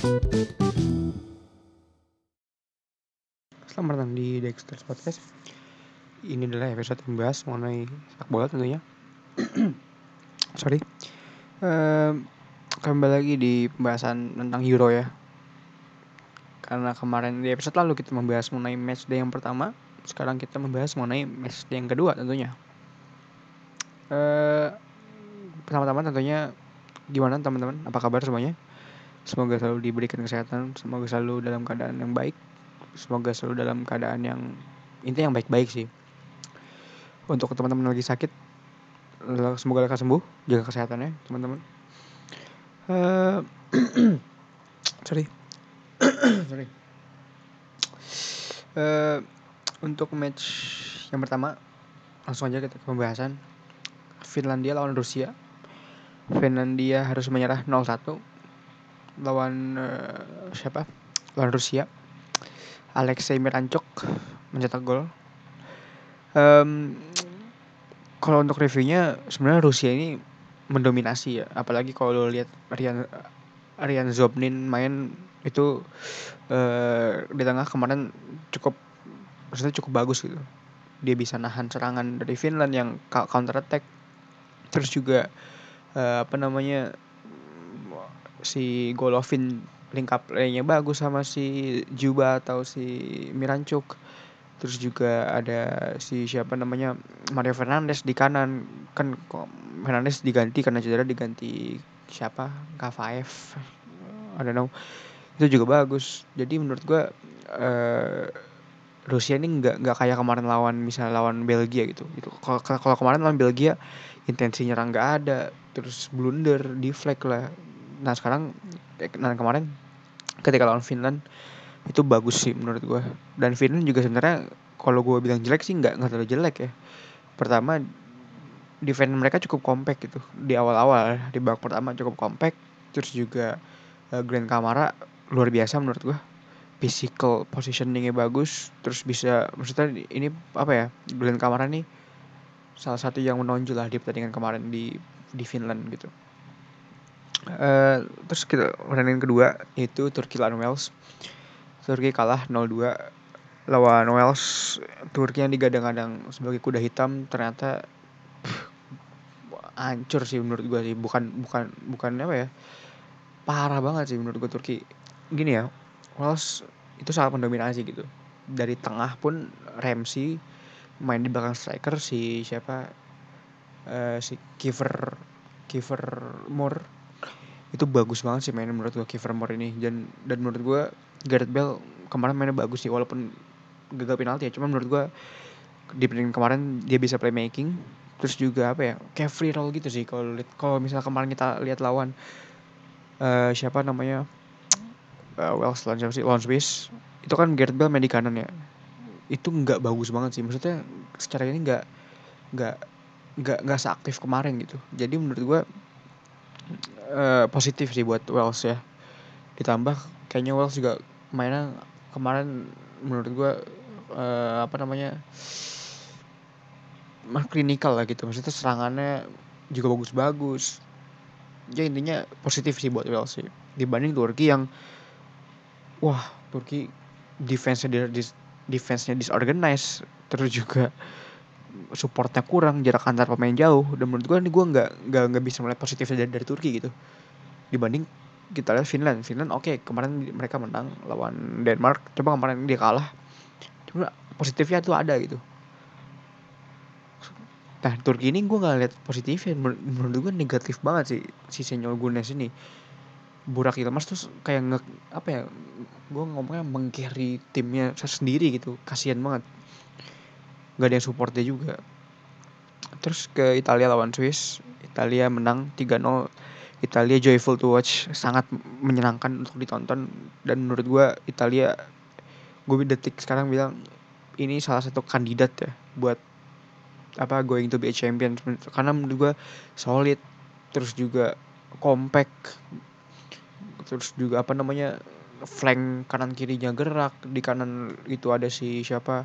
Selamat datang di Dexter Podcast. Ini adalah episode yang membahas mengenai sepak bola tentunya. Sorry. Um, kembali lagi di pembahasan tentang Euro ya. Karena kemarin di episode lalu kita membahas mengenai match day yang pertama, sekarang kita membahas mengenai match day yang kedua tentunya. Uh, pertama-tama tentunya gimana teman-teman? Apa kabar semuanya? Semoga selalu diberikan kesehatan, semoga selalu dalam keadaan yang baik, semoga selalu dalam keadaan yang intinya yang baik-baik sih. Untuk teman-teman lagi sakit, semoga lekas sembuh, jaga kesehatannya teman-teman. Eh, sorry, sorry. Eh, untuk match yang pertama, langsung aja kita ke pembahasan. Finlandia lawan Rusia. Finlandia harus menyerah 0-1 lawan uh, siapa? Lawan Rusia. Alexei Miranchuk mencetak gol. Um, kalau untuk reviewnya sebenarnya Rusia ini mendominasi ya, apalagi kalau lihat Rian Rian Zobnin main itu uh, di tengah kemarin cukup maksudnya cukup bagus gitu. Dia bisa nahan serangan dari Finland yang counter attack. Terus juga uh, apa namanya si Golovin link up nya bagus sama si Juba atau si Mirancuk terus juga ada si siapa namanya Mario Fernandes di kanan. Kan Fernandes diganti karena cedera diganti siapa? Kavaev. I don't know. Itu juga bagus. Jadi menurut gua uh, Rusia ini nggak nggak kayak kemarin lawan misalnya lawan Belgia gitu. Gitu kalau kemarin lawan Belgia intensi nyerang nggak ada. Terus blunder deflect lah nah sekarang nah kemarin ketika lawan Finland itu bagus sih menurut gue dan Finland juga sebenarnya kalau gue bilang jelek sih nggak nggak terlalu jelek ya. Pertama defense mereka cukup compact gitu. Di awal-awal di babak pertama cukup compact terus juga uh, Grand Kamara luar biasa menurut gue physical positioningnya bagus terus bisa maksudnya ini apa ya Glenn Kamara nih salah satu yang menonjol lah di pertandingan kemarin di di Finland gitu Uh, terus kita pertandingan kedua itu Turki lawan Wales. Turki kalah 0-2 lawan Wales. Turki yang digadang-gadang sebagai kuda hitam ternyata pff, hancur sih menurut gue sih. Bukan bukan bukan apa ya? Parah banget sih menurut gue Turki. Gini ya, Wales itu sangat mendominasi gitu. Dari tengah pun Ramsey main di belakang striker si siapa uh, si Kiefer Kiefer Moore itu bagus banget sih mainnya menurut gue Kiefer Moore ini. Dan dan menurut gue Gareth Bale kemarin mainnya bagus sih walaupun gagal penalti ya. Cuma menurut gue di pertandingan kemarin dia bisa playmaking. Terus juga apa ya kayak free roll gitu sih. Kalau kalau misalnya kemarin kita lihat lawan uh, siapa namanya? Uh, Wales lawan siapa sih? Lawan Swiss. Itu kan Gareth Bale main di kanan ya. Itu nggak bagus banget sih. Maksudnya secara ini nggak nggak nggak nggak seaktif kemarin gitu. Jadi menurut gue uh, positif sih buat Wales ya. Ditambah kayaknya Wales juga mainnya kemarin menurut gue uh, apa namanya mah klinikal lah gitu. Maksudnya serangannya juga bagus-bagus. Ya intinya positif sih buat Wales sih. Dibanding Turki yang wah Turki defense-nya defense-nya disorganized terus juga supportnya kurang jarak antar pemain jauh dan menurut gue ini gue nggak nggak nggak bisa melihat positifnya dari, dari Turki gitu. Dibanding kita lihat Finland. Finland oke okay, kemarin mereka menang lawan Denmark coba kemarin dia kalah. Cuma positifnya tuh ada gitu. Nah Turki ini gue nggak lihat positifnya. Menurut, gue negatif banget sih si Senyor Gunes ini. Burak Ilmas tuh kayak nge apa ya gue ngomongnya mengcarry timnya sendiri gitu. Kasihan banget nggak ada yang support dia juga. Terus ke Italia lawan Swiss Italia menang 3-0 Italia joyful to watch sangat menyenangkan untuk ditonton. Dan menurut gue Italia gue detik sekarang bilang ini salah satu kandidat ya buat apa going to be a champion. Karena menurut gue solid. Terus juga compact. Terus juga apa namanya flank kanan kirinya gerak di kanan itu ada si siapa?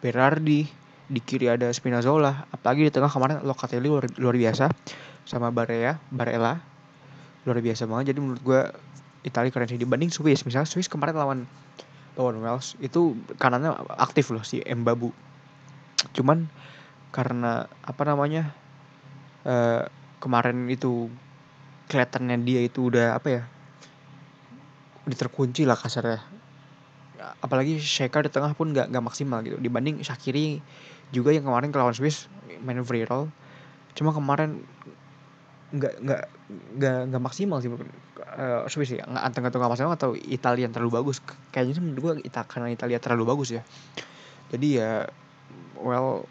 Berardi di kiri ada Spinazzola apalagi di tengah kemarin Locatelli luar, luar biasa sama Barea Barella luar biasa banget. Jadi menurut gue Italia keren sih. Dibanding Swiss misalnya Swiss kemarin lawan lawan Wales itu kanannya aktif loh si Mbabu. Cuman karena apa namanya uh, kemarin itu kelihatannya dia itu udah apa ya terkunci lah kasarnya. Apalagi Sheka di tengah pun nggak nggak maksimal gitu. Dibanding Shakiri juga yang kemarin ke lawan Swiss main free roll. Cuma kemarin nggak nggak nggak nggak maksimal sih uh, Swiss ya. Nggak anteng nggak maksimal atau Italia terlalu bagus. Kayaknya sih menurut gue Ita, karena Italia terlalu bagus ya. Jadi ya well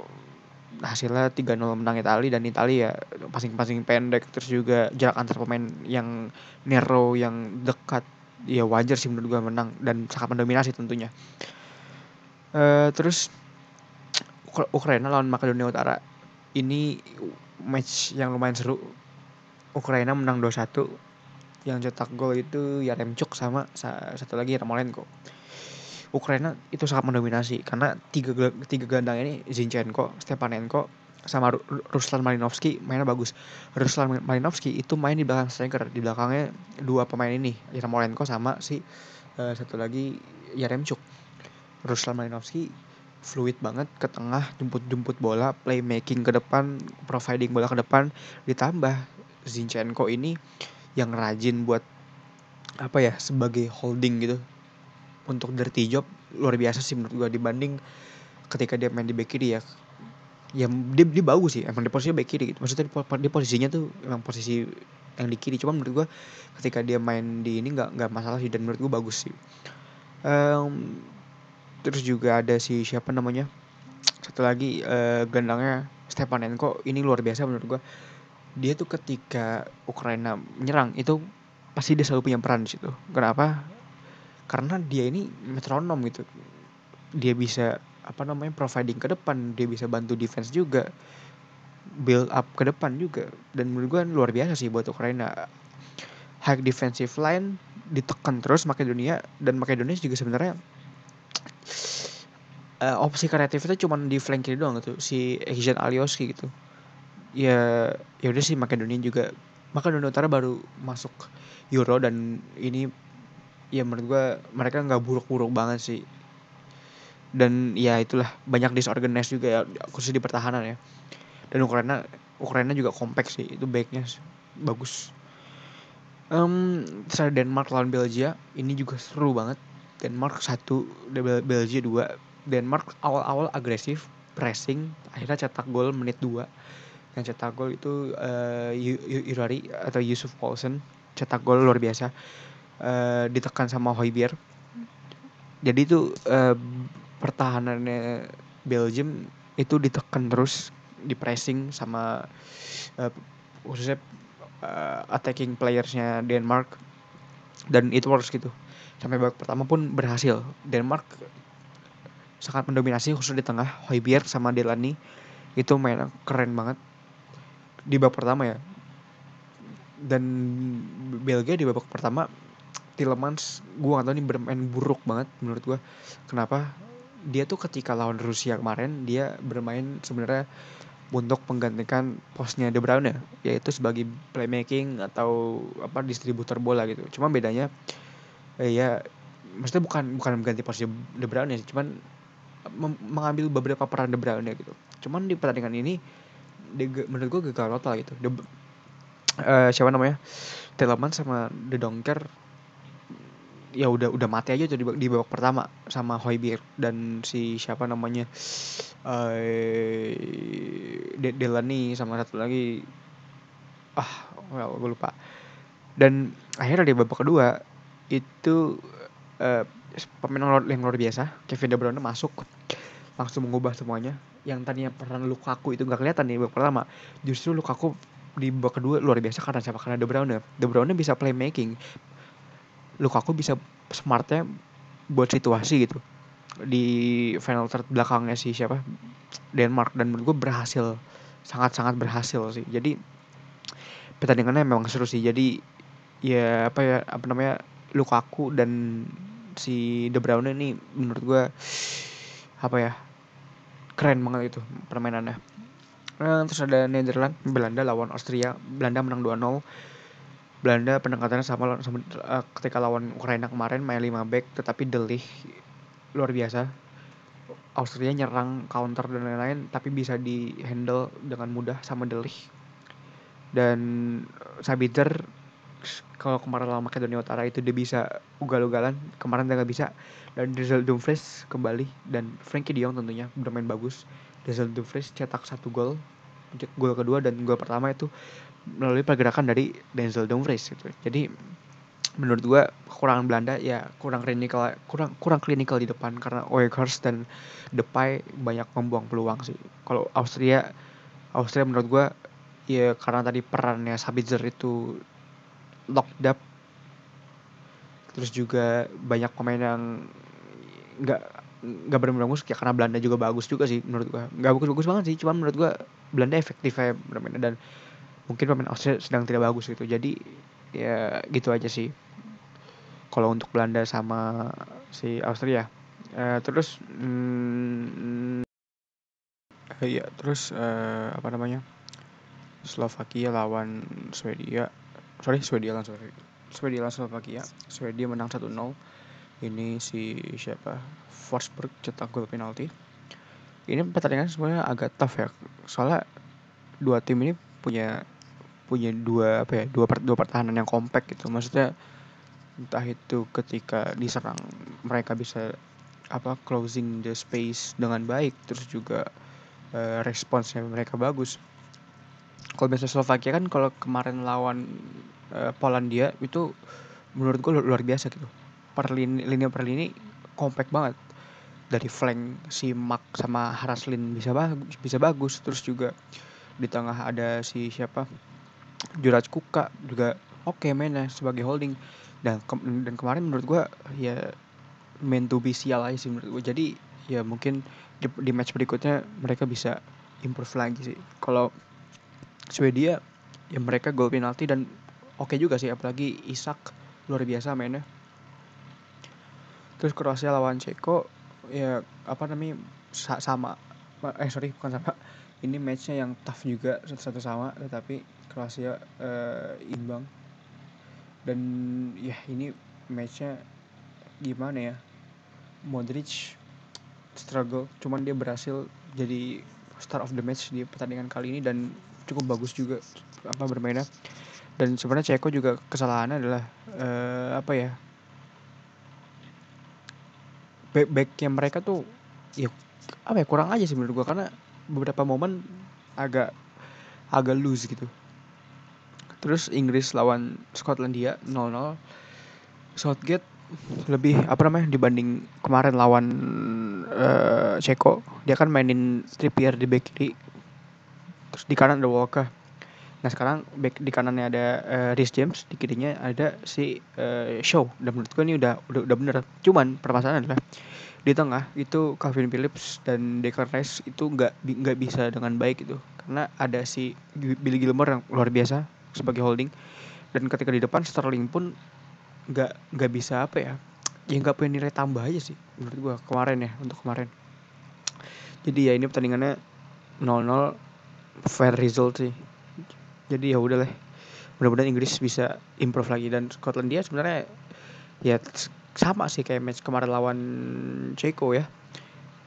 hasilnya 3-0 menang Italia dan Italia ya passing-passing pendek. Terus juga jarak antar pemain yang narrow yang dekat ya wajar sih menurut gue menang dan sangat mendominasi tentunya. Uh, terus Ukraina lawan Makedonia Utara ini match yang lumayan seru. Ukraina menang 2-1. Yang cetak gol itu Yaremchuk sama satu lagi Ramolenko. Ukraina itu sangat mendominasi karena tiga tiga gelandang ini Zinchenko, Stepanenko, sama Ruslan Malinovski mainnya bagus. Ruslan Malinovski itu main di belakang striker, di belakangnya dua pemain ini, Yarmolenko sama si uh, satu lagi Yaremchuk. Ruslan Malinovski fluid banget ke tengah, jemput-jemput bola, playmaking ke depan, providing bola ke depan, ditambah Zinchenko ini yang rajin buat apa ya sebagai holding gitu untuk dirty job luar biasa sih menurut gue dibanding ketika dia main di back kiri ya ya dia, dia bagus sih emang di posisinya back kiri gitu. Maksudnya di, posisinya tuh emang posisi yang di kiri. Cuma menurut gue ketika dia main di ini nggak nggak masalah sih dan menurut gue bagus sih. Um, terus juga ada si siapa namanya? Satu lagi uh, gelandangnya Stepanenko. Ini luar biasa menurut gue dia tuh ketika Ukraina menyerang itu pasti dia selalu punya peran di situ. Kenapa? Karena dia ini metronom gitu. Dia bisa apa namanya providing ke depan. Dia bisa bantu defense juga build up ke depan juga. Dan menurut gue luar biasa sih buat Ukraina. High defensive line ditekan terus Makedonia dan Makedonia juga sebenarnya uh, opsi kreatif itu cuma di flank kiri doang gitu si Ejan Alioski gitu. Ya ya udah sih Makedonia juga. Makedonia Utara baru masuk Euro dan ini ya menurut gue mereka nggak buruk-buruk banget sih dan ya itulah banyak disorganized juga ya khusus di pertahanan ya. Dan Ukraina Ukraina juga kompak sih itu baiknya bagus. Um, ada Denmark lawan Belgia ini juga seru banget. Denmark satu Belgia dua. Denmark awal-awal agresif pressing akhirnya cetak gol menit dua. Yang cetak gol itu uh, Yurari atau Yusuf Paulsen cetak gol luar biasa. Uh, ditekan sama Hoibier jadi itu uh, pertahanannya Belgium itu ditekan terus di pressing sama uh, khususnya uh, attacking playersnya Denmark. Dan itu harus gitu. Sampai babak pertama pun berhasil. Denmark sangat mendominasi khususnya di tengah. Hoiberg sama Delany itu main keren banget. Di babak pertama ya. Dan Belgia di babak pertama Tillemans gue gak tau ini bermain buruk banget menurut gue kenapa dia tuh ketika lawan Rusia kemarin dia bermain sebenarnya untuk menggantikan posnya De Bruyne yaitu sebagai playmaking atau apa distributor bola gitu. Cuma bedanya eh, ya maksudnya bukan bukan mengganti posisi De Bruyne cuman mengambil beberapa peran De Bruyne gitu. Cuman di pertandingan ini de, menurut gue gagal total gitu. De, uh, siapa namanya? Telemann sama De Donker ya udah udah mati aja tuh di, babak pertama sama Hoiberg dan si siapa namanya uh, De Delany sama satu lagi. Ah well, gue lupa. Dan akhirnya di babak kedua itu uh, pemain yang luar biasa Kevin De Bruyne masuk langsung mengubah semuanya. Yang tadinya peran Lukaku itu gak kelihatan di babak pertama justru Lukaku di babak kedua luar biasa karena siapa? Karena De Bruyne. De Bruyne bisa playmaking Lukaku bisa smartnya buat situasi gitu. Di final third belakangnya si siapa? Denmark. Dan menurut gue berhasil. Sangat-sangat berhasil sih. Jadi pertandingannya memang seru sih. Jadi ya apa ya apa namanya Lukaku dan si De Bruyne ini menurut gue apa ya keren banget itu permainannya. Nah, terus ada Netherlands Belanda lawan Austria. Belanda menang 2-0 Belanda pendekatannya sama, uh, ketika lawan Ukraina kemarin main 5 back tetapi Delih. Luar biasa. Austria nyerang counter dan lain-lain tapi bisa di handle dengan mudah sama Delih. Dan Sabitzer kalau kemarin lawan Makedonia Utara itu dia bisa ugal-ugalan. Kemarin dia nggak bisa. Dan Denzel Dumfries kembali. Dan Frankie De Jong tentunya bermain bagus. Denzel Dumfries cetak satu gol. Gol kedua dan gol pertama itu melalui pergerakan dari Denzel Dumfries gitu. Jadi menurut gua kekurangan Belanda ya kurang klinikal kurang kurang klinikal di depan karena Oekhorst dan Depay banyak membuang peluang sih. Kalau Austria Austria menurut gua ya karena tadi perannya Sabitzer itu locked up terus juga banyak pemain yang nggak nggak benar-benar bagus ya karena Belanda juga bagus juga sih menurut gua. Nggak bagus-bagus banget sih cuman menurut gua Belanda efektif ya bermain dan mungkin pemain Austria sedang tidak bagus gitu. Jadi ya gitu aja sih. Kalau untuk Belanda sama si Austria. Uh, terus hmm, uh, ya terus uh, apa namanya? Slovakia lawan Swedia. Sorry Swedia lawan Swedia. Swedia lawan Slovakia. Swedia menang 1-0 ini si siapa? Forsberg cetak gol penalti. Ini pertandingan sebenarnya agak tough ya. Soalnya dua tim ini punya punya dua apa ya dua dua pertahanan yang kompak gitu. Maksudnya entah itu ketika diserang mereka bisa apa closing the space dengan baik terus juga uh, responsnya mereka bagus. Kalau biasa Slovakia kan kalau kemarin lawan uh, Polandia itu menurut gue luar biasa gitu. Per lini, lini per lini kompak banget. Dari flank si Mak sama Haraslin bisa bagus bisa bagus. Terus juga di tengah ada si siapa Juraj Kuka juga oke okay mainnya sebagai holding. Dan ke dan kemarin menurut gue ya main to be sial aja sih menurut gue jadi ya mungkin di, di match berikutnya mereka bisa improve lagi sih. Kalau Swedia ya mereka gol penalti dan oke okay juga sih apalagi Isak luar biasa mainnya. Terus Kroasia lawan Ceko ya apa namanya sa sama. Eh sorry bukan sama. Ini matchnya yang tough juga satu-satu sama tetapi Kroasia uh, imbang. Dan ya ini matchnya gimana ya? Modric struggle cuman dia berhasil jadi star of the match di pertandingan kali ini dan cukup bagus juga apa bermainnya dan sebenarnya Ceko juga kesalahannya adalah uh, apa ya? Back backnya mereka tuh ya apa ya kurang aja sih menurut gua. Karena beberapa momen agak agak loose gitu Terus Inggris lawan Skotlandia 0-0. Southgate lebih apa namanya dibanding kemarin lawan uh, Ceko. Dia kan mainin Trippier di back kiri terus di kanan ada Walker. Nah sekarang back di kanannya ada uh, Rhys James di kirinya ada si uh, Shaw. Dan menurut gue ini udah udah udah bener. Cuman permasalahan adalah di tengah itu Calvin Phillips dan Declan Rice itu nggak nggak bisa dengan baik itu. Karena ada si Billy Gilmore yang luar biasa sebagai holding. Dan ketika di depan Sterling pun nggak nggak bisa apa ya ya nggak punya nilai tambah aja sih menurut gua kemarin ya untuk kemarin. Jadi ya ini pertandingannya 0-0 fair result sih. Jadi ya udah lah mudah-mudahan Inggris bisa improve lagi. Dan Scotland dia sebenarnya ya sama sih kayak match kemarin lawan Ceko ya.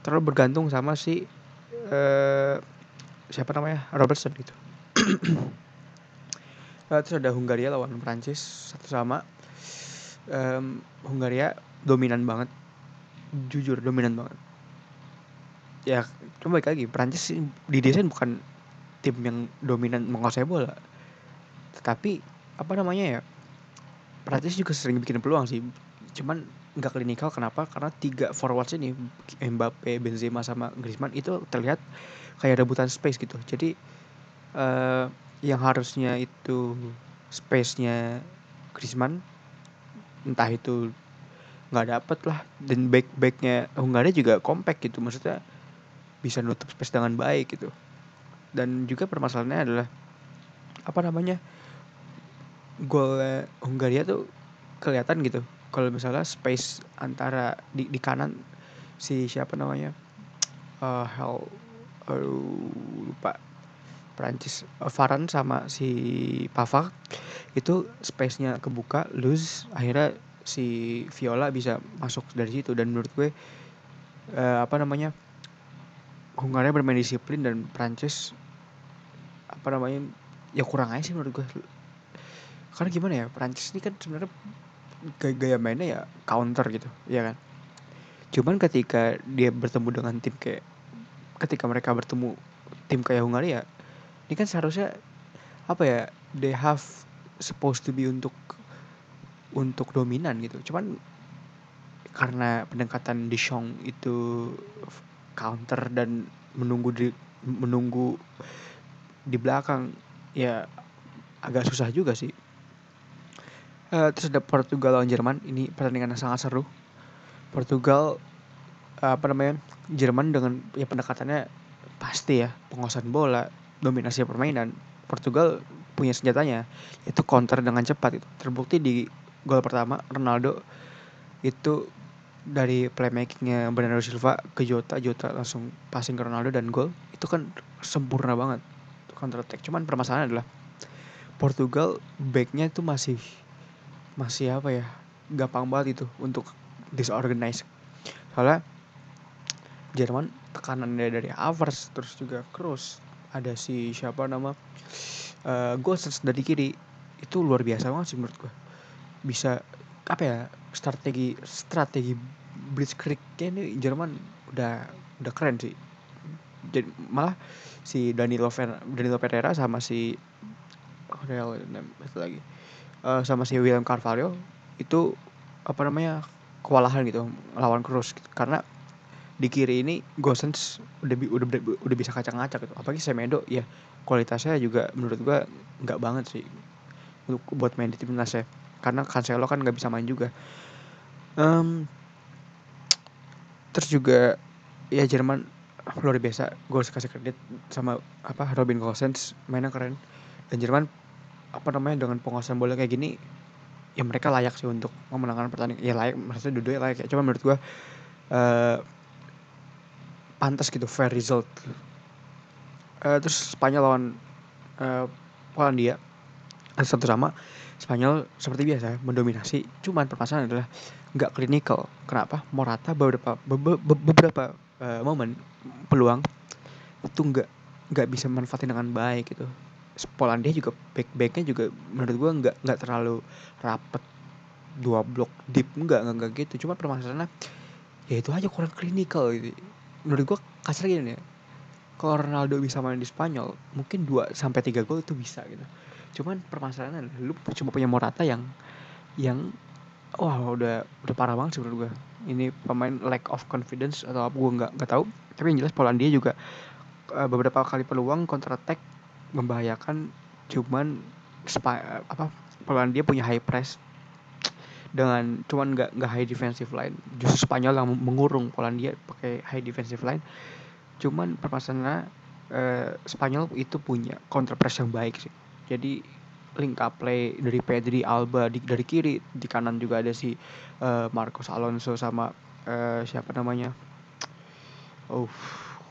Terlalu bergantung sama si uh, siapa namanya Robertson gitu uh, terus ada Hungaria lawan Prancis satu sama. Um, Hungaria dominan banget. Jujur dominan banget. Ya coba lagi. Prancis didesain bukan tim yang dominan menguasai bola. Tetapi apa namanya ya Prancis juga sering bikin peluang sih. Cuman nggak klinikal. Kenapa? Karena tiga forwards ini Mbappe, Benzema sama Griezmann itu terlihat kayak rebutan space gitu. Jadi uh, yang harusnya itu space-nya Griezmann entah itu nggak dapet lah dan back backnya Hungaria juga compact gitu maksudnya bisa nutup space dengan baik gitu. Dan juga permasalahannya adalah apa namanya gol Hungaria tuh kelihatan gitu. Kalau misalnya space antara di, di kanan si siapa namanya uh, hell aduh lupa Prancis Varan sama si Pavard itu space-nya kebuka loose akhirnya si Viola bisa masuk dari situ. Dan menurut gue uh, apa namanya Hungaria bermain disiplin dan Prancis apa namanya ya kurang aja sih menurut gue. Karena gimana ya Prancis ini kan sebenarnya gaya, gaya mainnya ya counter gitu ya kan? Cuman ketika dia bertemu dengan tim kayak ketika mereka bertemu tim kayak Hungaria ini kan seharusnya apa ya they have supposed to be untuk untuk dominan gitu. Cuman karena pendekatan di Shong itu counter dan menunggu di menunggu di belakang ya agak susah juga sih. Uh, terus ada Portugal lawan Jerman. Ini pertandingan yang sangat seru. Portugal apa namanya Jerman dengan ya pendekatannya pasti ya penguasaan bola dominasi permainan Portugal punya senjatanya itu counter dengan cepat itu. Terbukti di gol pertama Ronaldo itu dari playmakingnya Bernardo Silva ke Jota Jota langsung passing ke Ronaldo dan gol itu kan sempurna banget counter attack. Cuman permasalahan adalah Portugal backnya itu masih masih apa ya gampang banget itu untuk disorganized soalnya Jerman tekanannya dari Havertz terus juga Kroos ada si siapa nama uh, Gosens dari kiri. Itu luar biasa banget sih menurut gue bisa apa ya strategi strategi blitzkriegnya ini Jerman udah udah keren sih. Jadi malah si Danilo Fer, Danilo Pereira sama si Real itu lagi. Uh, sama si William Carvalho itu apa namanya kewalahan gitu lawan Cruz gitu. karena di kiri ini Gosens udah udah udah, bisa kacang-kacang gitu. Apalagi Semedo ya kualitasnya juga menurut gua nggak banget sih untuk buat main di timnas ya karena Cancelo kan nggak bisa main juga. Um, terus juga ya Jerman luar biasa gue harus kasih kredit sama apa Robin Gosens mainnya keren. Dan Jerman apa namanya dengan penguasaan bola kayak gini ya mereka layak sih untuk memenangkan pertandingan. Ya layak maksudnya dua layak ya. Cuma menurut gue uh, pantas gitu fair result. Uh, terus Spanyol lawan uh, Polandia. Satu sama. Spanyol seperti biasa mendominasi. Cuman permasalahan adalah nggak klinikal kenapa? Morata beberapa be, be, beberapa uh, momen peluang itu nggak nggak bisa manfaatin dengan baik gitu. Polandia juga back backnya juga menurut gua nggak nggak terlalu rapet. Dua blok deep nggak nggak gitu. Cuma permasalahannya ya itu aja kurang klinikal gitu menurut gua kasar gini ya kalau Ronaldo bisa main di Spanyol mungkin 2 sampai tiga gol itu bisa gitu. Cuman permasalahannya lu cuma punya Morata yang yang wah udah udah parah banget sih menurut gue ini pemain lack of confidence atau apa gue nggak nggak tahu. Tapi yang jelas Polandia juga uh, beberapa kali peluang counter attack membahayakan cuman apa Polandia punya high press dengan cuman nggak nggak high defensive line. Justru Spanyol yang mengurung Polandia pakai high defensive line. Cuman permasalahannya uh, Spanyol itu punya counter press yang baik sih. Jadi link up play dari Pedri Alba di, dari kiri di kanan juga ada si uh, Marcos Alonso sama uh, siapa namanya? Oh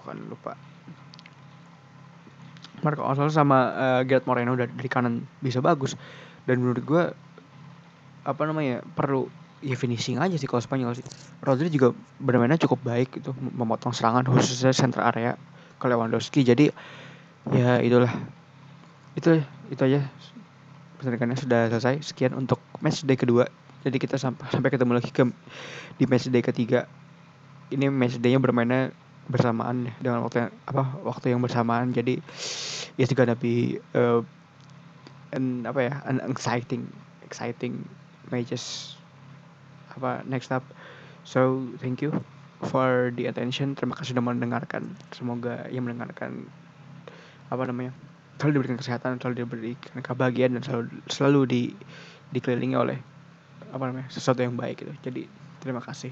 kan lupa. Marcos Alonso sama uh, Gerard Moreno dari kanan bisa bagus. Dan menurut gue apa namanya perlu ya finishing aja sih kalau Spanyol sih. Rodri juga bermainnya cukup baik itu memotong serangan khususnya center area ke Lewandowski. Jadi ya itulah. Itu itu aja. Pertandingannya sudah selesai. Sekian untuk match day kedua. Jadi kita sampai sampai ketemu lagi ke di match day ketiga. Ini match day-nya bermainnya bersamaan ya, dengan waktu yang apa waktu yang bersamaan. Jadi ya juga tapi uh, an, apa ya an exciting exciting matches apa next up so thank you for the attention terima kasih sudah mendengarkan semoga yang mendengarkan apa namanya selalu diberikan kesehatan, selalu diberikan kebahagiaan dan selalu selalu di dikelilingi oleh apa namanya sesuatu yang baik gitu. Jadi terima kasih.